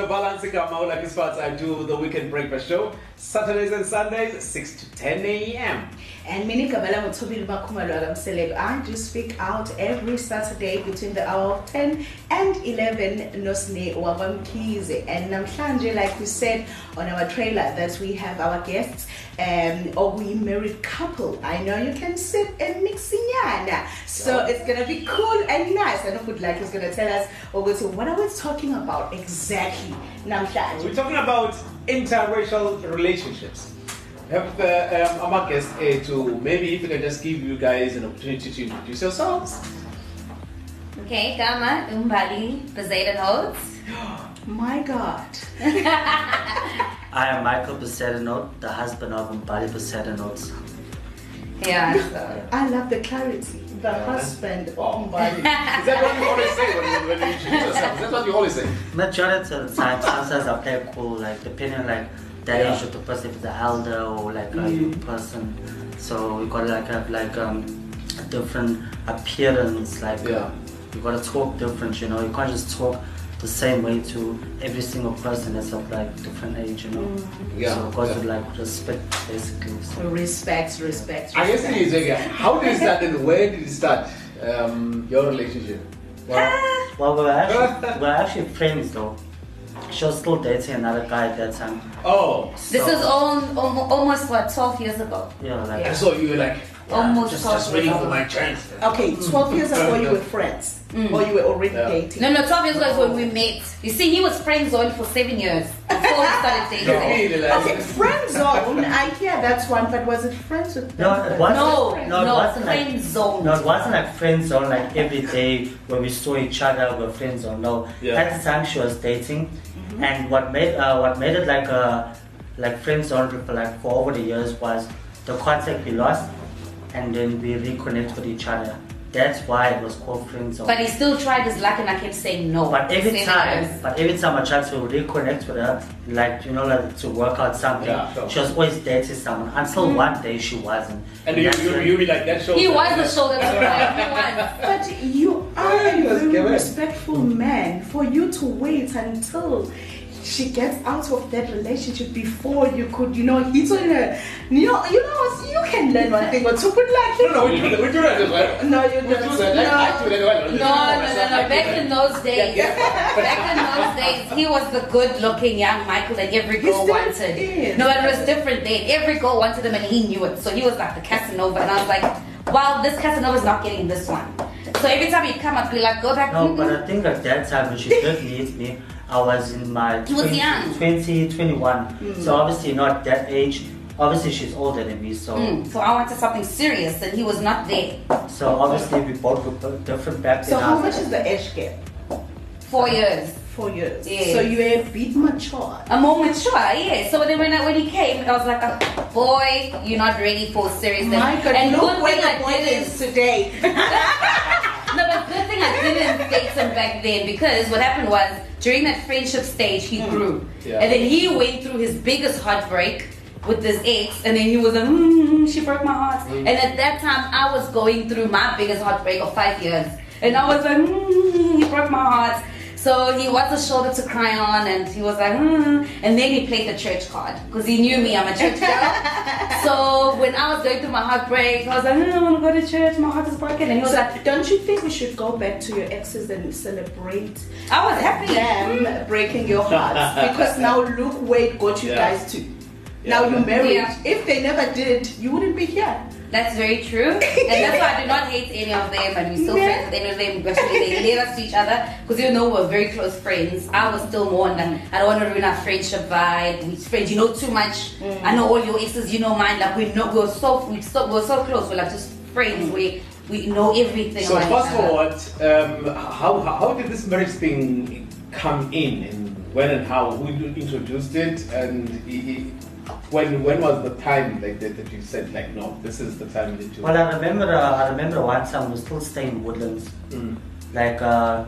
the Balancing Maula Kisfats. I do the weekend breakfast show Saturdays and Sundays, 6 to 10 a.m. And Mini Kabala Mutubili Makumalwalam Celeb. I do speak out every Saturday between the hour of 10 and 11 Nosne Wabamkize. And Namhlanje, like we said on our trailer, that we have our guests um, or we married couple. I know you can sit and mix in So it's gonna be cool and nice. I know good like is gonna tell us to what are we talking about exactly Namhlanje. We're talking about interracial relationships. Have uh, um, our guest uh, to maybe if we can just give you guys an opportunity to introduce yourselves. Okay, Gama, Umbali, Poseidon Holds. My God. I am Michael Besedinot, the husband of Mbali Besedinot. Yeah, so. I love the clarity. The Yeah. husband of Mbali. Is that what you always say when you, when you introduce yourself? Is that what you always say? Majority of the time, sometimes I play cool, like depending on like the Yeah. age of the person, if it's an elder or like a Mm. young person. So we gotta like have like um a different appearance, like Yeah. uh, you gotta talk different, you know. You can't just talk the same way to every single person that's of like different age, you know. Yeah, So got to yeah. like respect basically. So. Respect, respect. I guess respect. it is again. How did it start and where did it start? Um, your relationship? Well, well, we were actually, we were actually friends though. She was still dating another guy at that time. Oh, This So- is all, almost what, 12 years ago? Yeah, like I saw you were like Almost just, 12 just waiting years for ago. my chance. Okay, 12 years ago you were friends. Mm. Or you were already Yeah. dating. No, no, 12 years ago is when we met. You see, he was friend zoned for seven years before we started dating. Really, like- Okay, friend zone, I hear that's one, but was it friends with No, it wasn't. No, No, it no, wasn't like- friend zoned. No, it wasn't like friend zone like every day when we saw each other we we're friends or no. Yeah. At the time she was dating, mm-hmm. and what made uh, what made it like a like friend zone for like for over the years was the contact we lost, and then we reconnect with each other. That's why it was called friend zone. But he still tried his luck and I kept saying no. But every Seven time, years. but every time I tried to reconnect with her, like you know, like to work out something, Yeah, sure. she was always dating someone. Until mm-hmm. one day she wasn't. And you, that's you, you be like that show. He was the shoulder to cry. He was. But you are a very respectful man for you to wait until she gets out of that relationship before you could, you know, hit on her. You know, you know, you can learn one thing or two, but like, No, no, we do that. We do that as well. no, you We do don't. that. I, I do that as well. No, no, no, no. Back in those days, back in those days, he was the good-looking young Michael that every girl still wanted. is. No, it was different then. Every girl wanted him, and he knew it. So he was like the Casanova, and I was like, "Wow, this Casanova's not getting this one." So every time he'd come, I'd be like, "Go back." No, mm-mm. but I think at that time when she did meet me, I was in my He was young. 20, 21. So obviously not that age. Obviously she's older than me, so Mm, so I wanted something serious, and he was not there. so obviously we both were different back So then. how much is the age gap? Four years. Four years. Yes. So you're a bit mature. A more mature, yeah. So then when I, when he came, I was like, oh, "Boy, you're not ready for serious." My God, and look good where thing the I boy didn't is today. Good thing I didn't date him back then because what happened was during that friendship stage he grew, Yeah. and then he went through his biggest heartbreak with this ex, and then he was like, mm, "She broke my heart." And at that time, I was going through my biggest heartbreak of five years, and I was like, mm, "He broke my heart." So he was a shoulder to cry on, and he was like, mm. and then he played the church card because he knew me, I'm a church girl. so when I was going through my heartbreak, I was like, mm, I want to go to church, my heart is broken, and he was So like, don't you think we should go back to your exes and celebrate I was happy. them breaking your hearts? because now look where it got you Yeah. guys to. Now you're married. Yeah. If they never did, you wouldn't be here. That's very true. And that's why I do not hate any of them and we're still Yeah. friends with any of them. Actually, they led us to each other because even though we're very close friends, I was still more on the, I don't want to ruin our friendship vibe. We friends, you know too much. I know all your exes, you know mine. Like we know, we're so, we so, we're so close. We're like just friends. We, we know everything So about fast each forward, um, how, how how did this marriage thing come in, and when and how? Who introduced it, and i- i- when when was the time like that, that you said like no, this is the time that you. Well I remember uh, I remember one time we were still staying in Woodlands. Mm. Like uh,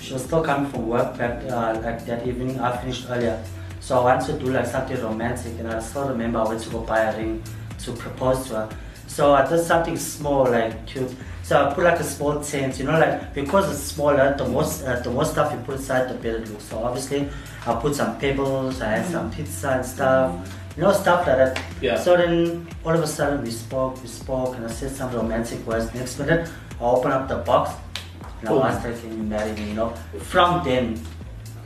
she was still coming from work back uh, like that evening. I finished earlier, so I wanted to do like something romantic, and I still remember I went to go buy a ring to propose to her. So I did something small, like cute. So I put like a small tent, you know, like because it's smaller, the most uh, the more stuff you put inside, the better it looks. So obviously, I put some pebbles, I had some pizza and stuff, you know, stuff like that. Yeah. So then all of a sudden we spoke, we spoke, and I said some romantic words. Next minute, I open up the box, and I Boom. Oh. asked her, "Can you marry me?" You know. From then,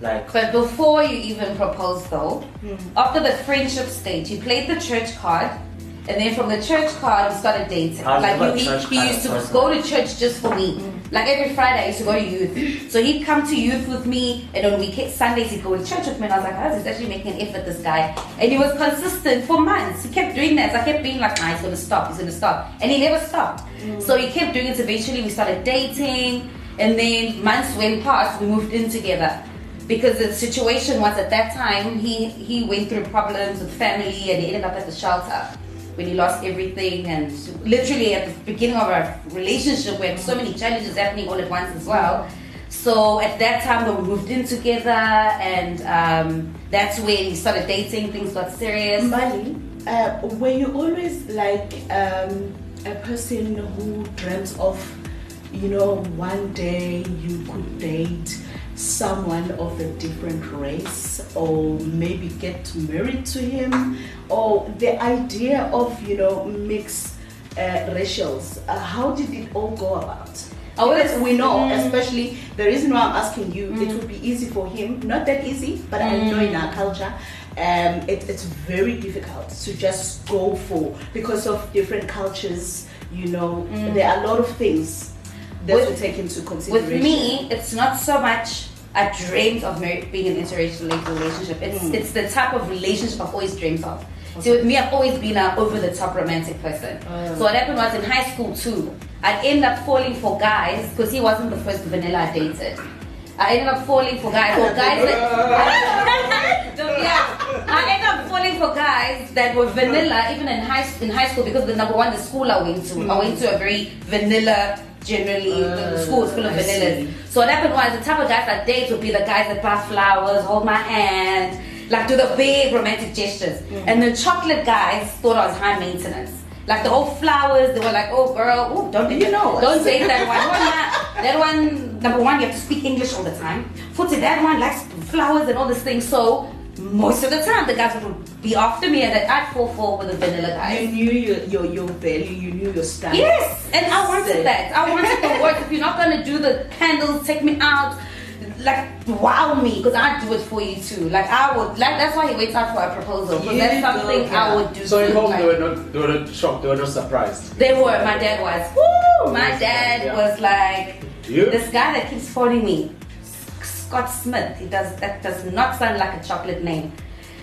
like But before you even proposed, though, hmm. after the friendship stage, you played the church card, and then from the church card, you started dating. I was Like he, used to person. go to church just for me. Like every Friday, I used to go to youth. So he'd come to youth with me, and on weekend Sundays he'd go to church with me. And I was like, "Oh, he's actually making an effort, this guy." And he was consistent for months. He kept doing that. So I kept being like, "Nah, he's gonna stop. He's gonna stop," and he never stopped. So he kept doing it. Eventually, we started dating, and then months went past. We moved in together because the situation was at that time he he went through problems with family and he ended up at the shelter when he lost everything and literally at the beginning of our relationship we had so many challenges happening all at once as well. So at that time when we moved in together and um, that's when we started dating things got serious. Mbali, uh, were you always like um, a person who dreams of, you know, one day you could date someone of a different race or maybe get married to him or the idea of, you know, mixed uh, racials? Uh, how did it all go about? Because we know, Mm. especially the reason why I'm asking you, it would be easy for him. Not that easy, but I know in our culture, um, it, it's very difficult to just go for because of different cultures. You know, there are a lot of things that With- take into consideration. with me it's not so much I dreamed of being in an interracial relationship. It's Mm. it's the type of relationship I've always dreamed of. See, with me, I've always been an over the top romantic person. Oh. So what happened was in high school too, I'd end up falling for guys because he wasn't the first vanilla I dated. I ended up falling for guys, or guys that. Yeah, I ended up falling for guys that were vanilla even in high in high school because the number one the school I went to, I went to a very vanilla. Generally, the, the school is full of Uh, I vanillas. see. So what happened was the type of guys I date would be the guys that buy flowers, hold my hand, like do the big romantic gestures. Mm. And the chocolate guys thought I was high maintenance. Like the whole flowers, they were like, oh girl, ooh, don't You know don't date that one. That one, number one, you have to speak English all the time. Footy, that one likes flowers and all these things. So most of the time, the guys would be after me, and that I'd fall for with the vanilla You knew your, your, your value, you knew your standard. Yes, and I wanted So- that. I wanted the work. If you're not gonna do the candles, take me out. Like wow me, because I do it for you too. Like I would, like that's why he waits out for a proposal. Because You that's go, something I would do. So in home like- they were not they were not shocked, they were not surprised. They were. My dad was. Woo! My dad Yeah. was like, You? this guy that keeps phoning me, Scott Smith. He does that. Does not sound like a chocolate name.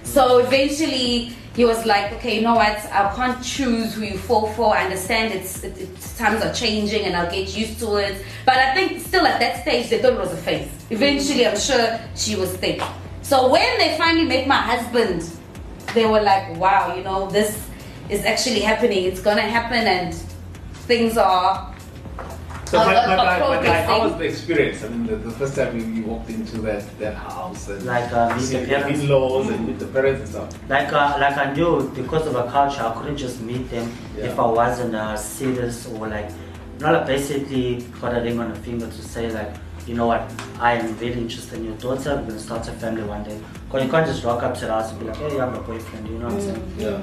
So eventually he was like, okay, you know what? I can't choose who you fall for. I understand it's, it, it's times are changing and I'll get used to it. But I think still at that stage they thought it was a phase. Eventually, I'm sure she was thick. So when they finally met my husband, they were like, wow, you know, this is actually happening. It's gonna happen, and things are. So Uh, my, uh, my, guy, my how was the experience? I mean, the, the first time you, you walked into that, that house and Like, uh, meet see the parents. in-laws and meet the parents and stuff. Like, uh, like I knew because of a culture, I couldn't just meet them Yeah. if I wasn't uh, serious or like, you know, like basically got a ring on the finger to say like, you know what, I am really interested in your daughter. We're gonna start a family one day. Cause you can't just rock up to the house and be like, hey, I'm a boyfriend. You know what I'm saying? Yeah.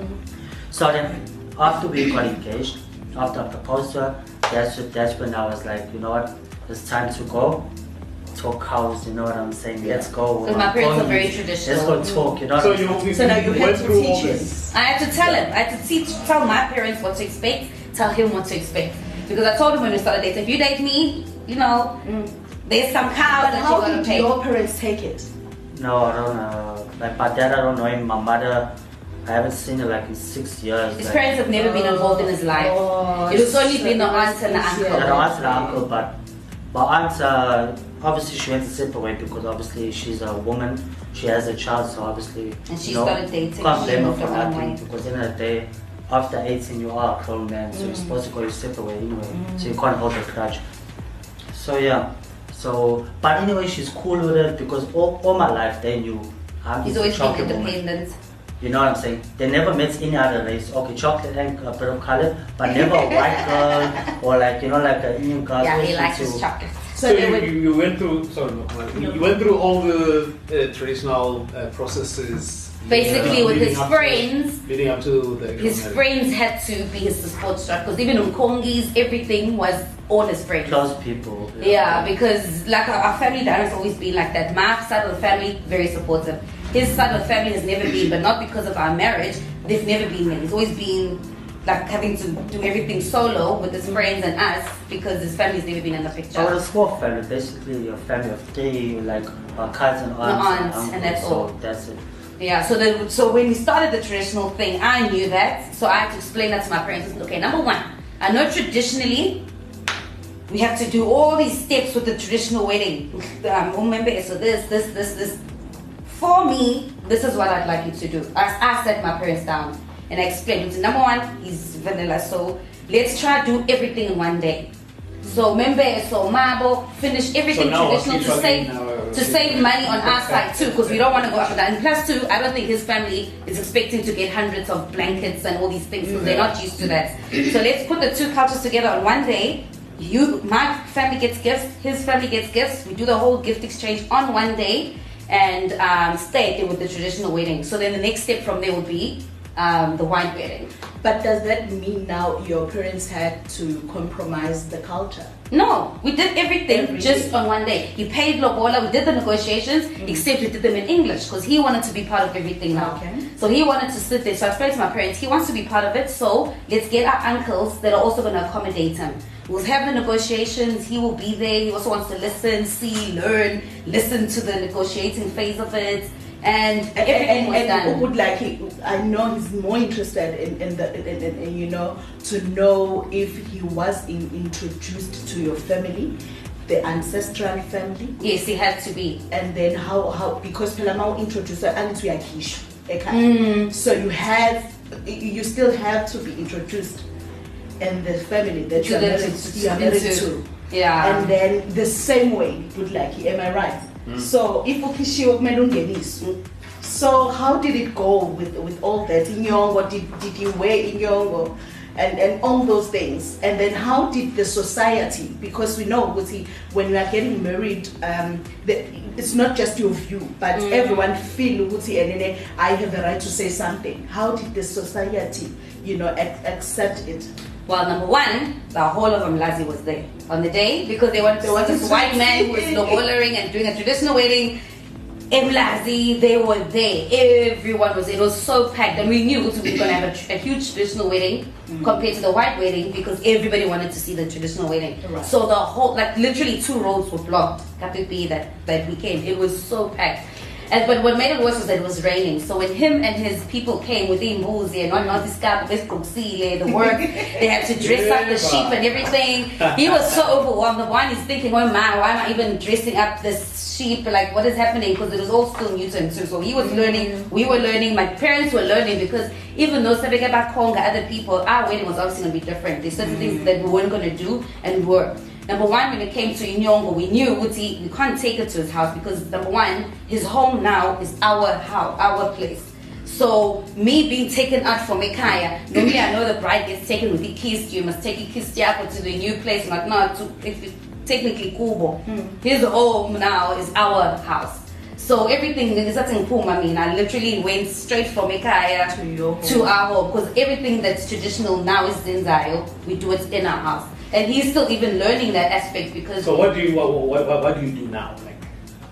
So then, after we got engaged, after I proposed to her, that's that's when I was like, you know what, it's time to go. Talk house, you know what I'm saying? Let's go. So my parents are Go, very Let's go talk, you know. So what I'm you, saying? you, So now you had went to teach him. I had to tell him. I had to teach, tell my parents what to expect, tell him what to expect. Because I told him when we started dating, if you date me, you know, mm. there's some cows But that how you're gonna did your parents take it? No, I don't know. Like my dad, I don't know him. My mother, I haven't seen her like in six years. His like, parents have never been involved in his life. Oh, It was only so been the aunt and the uncle. I don't ask the uncle, but my aunt, uh, obviously she went to separate way because obviously she's a woman. She has a child, so obviously. And she you know, started dating, Can't blame her moved for nothing because in the day, after 18, you are a grown man, so you're Mm. supposed to go your separate way anyway. So you can't hold a grudge. So yeah. So, but anyway, she's cool with it because all, all my life they knew I'm He's just a always been chocolate woman. Independent. You know what I'm saying? They never met any other race. Okay, chocolate and a bit of color, but never a white girl or like you know like an Indian girl. Yeah, he likes into- his chocolate. So, So you, would you, you went through sorry, no, you went through all the uh, traditional uh, processes. Basically, uh, with his up to- friends, leading up to the his actual marriage. friends had to be his support structure because even on Kongis, everything was all his friends. Close people. Yeah, because like our, our family dynamic has always been like that. My side of the family very supportive. His side of the family has never been, but not because of our marriage. They've never been there. He's always been like having to do everything solo with his friends and us because his family's never been in the picture. So it's small family, basically your family of three, like a cousin, aunts, aunts, and, and that's uncles, all. So that's it. Yeah, so the, so when we started the traditional thing, I knew that. So I had to explain that to my parents. Okay, number one, I know traditionally we have to do all these steps with the traditional wedding. Um, remember, so this, this, this, this. For me, this is what I'd like you to do. I, I sat my parents down and I explained. So number one is vanilla. So let's try to do everything in one day. So remember, so marble, finish everything now traditional to save now, uh, to save money on our side too, because we don't want to go after that. And plus two, I don't think his family is expecting to get hundreds of blankets and all these things because they're not used to that. So let's put the two cultures together on one day. You, my family gets gifts, his family gets gifts. We do the whole gift exchange on one day and um, stay there with the traditional wedding. So then the next step from there would be um, the white wedding. But does that mean now your parents had to compromise the culture? No, we did everything, Everything. just on one day. He paid Lobola, we did the negotiations, mm. except we did them in English because he wanted to be part of everything now. Okay. So he wanted to sit there. So I explained to my parents, he wants to be part of it, so let's get our uncles that are also going to accommodate him. We'll have the negotiations, he will be there. He also wants to listen, see, learn, listen to the negotiating phase of it. And And, and, and would like he, I know he's more interested in, in the in, in, in, you know to know if he was in, introduced to your family, the ancestral family, yes, he had to be. and then how how because phela ma introduce antu yakhisho Mm. ekhaya. So you have you still have to be introduced in the family that you are married, to- you are married to. Yeah. and then the same way good lucky am i right Mm. so if kumele ungeniswe mm. so how did it go with with all that inyongo did, did you wear inyongo and and all those things? And then how did the society because we know ukuthi when you are getting married um the, it's not just your view but mm. everyone feel ukuthi and then i have the right to say something. How did the society you know ac- accept it Well, number one, the whole of Mlazi was there on the day because they wanted, They wanted this white man who was it. and doing a traditional wedding. Mlazi, they were there. Everyone was there. It was so packed, and we knew we were going to have a, a huge traditional wedding mm-hmm. compared to the white wedding because everybody wanted to see the traditional wedding. Right. So the whole, like literally, two roads were blocked. Kapipi that that weekend, it was so packed. And, but what made it worse was that it was raining. So when him and his people came with the mbuzi, not not this guy, this kuksile, the work, they had to dress up the sheep and everything. He was so overwhelmed. The one is thinking, oh man, why am I even dressing up this sheep? Like, what is happening? Because it was all still new to him too. So he was mm. learning, we were learning, my parents were learning because even though Sabeka back home, other people, our wedding was obviously going to be different. There's certain things mm. that we weren't going to do and we were. Number one, when it came to Inyongo, we knew Uti, we can't take it to his house because number one, his home now is our house, our place. So me being taken out from Ekaya, normally I know the bride gets taken with the kiss, you must take a kiss to the new place, not not to technically Kubo. Hmm. His home now is our house. So everything is at Puma, I mean, I literally went straight from Ekaya To your home. to our home because everything that's traditional now is Zinzayo. We do it in our house. And he's still even learning that aspect because So what do you what, what, what, what do you do now? Like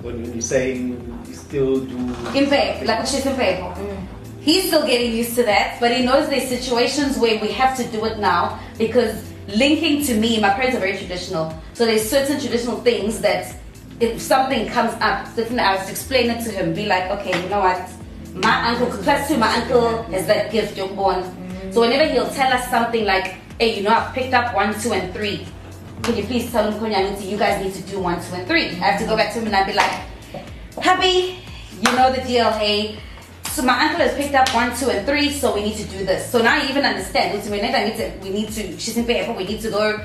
when, when you're saying you still do in paper, like she's in paper. He's still getting used to that, but he knows there's situations where we have to do it now because linking to me, my parents are very traditional. So there's certain traditional things that if something comes up, certain I was explain it to him, be like, okay, you know what? My uncle, plus two, my uncle has that gift, you're born. Mm-hmm. So whenever he'll tell us something like, hey, you know, I've picked up one, two, and three. Can you please tell him, Konyanuti, you guys need to do one, two, and three? I have to go back to him and I'd be like, Happy, you know the deal, hey. So my uncle has picked up one, two, and three, so we need to do this. So now you even understand. We need, to, we need to, she's in we need to go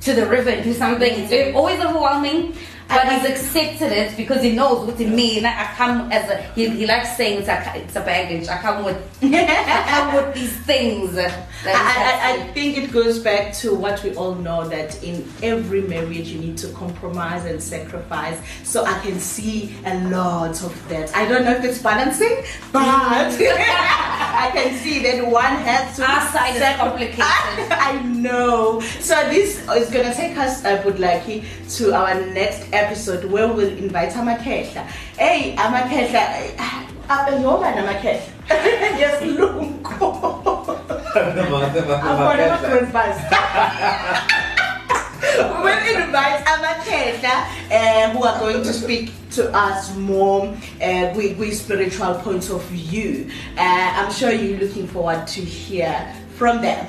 to the river and do something. It's always overwhelming, But I- he's accepted it because he knows what it means. I come as a he, he likes saying it's a it's a baggage. I come with I come with these things. I, I, I think it goes back to what we all know that in every marriage you need to compromise and sacrifice. So I can see a lot of that. I don't know if it's balancing, but I can see that one has to. Our side is complicated. I, know. So this is gonna take us, uh, Budlaki, to our next episode where we'll invite Amakehla. Hey, Amakehla. Apha ngoba namakhehla. Yesilungu. Abona bus. We'll invite Amakehla uh, who are going to speak to us more uh, with, with spiritual point of view. Uh, I'm sure you're looking forward to hear from them.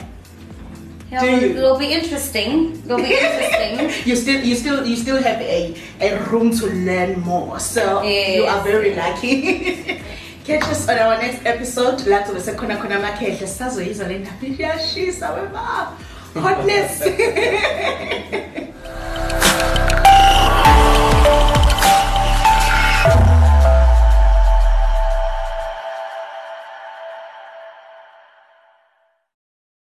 Yeah, you? it'll be interesting. It'll be interesting. you still you still you still have a, a room to learn more. So you are very lucky. Catch us on our next episode. La zobe sekhona khona amakhehle sisazoyizwa le ndaba iyashisa wema hotness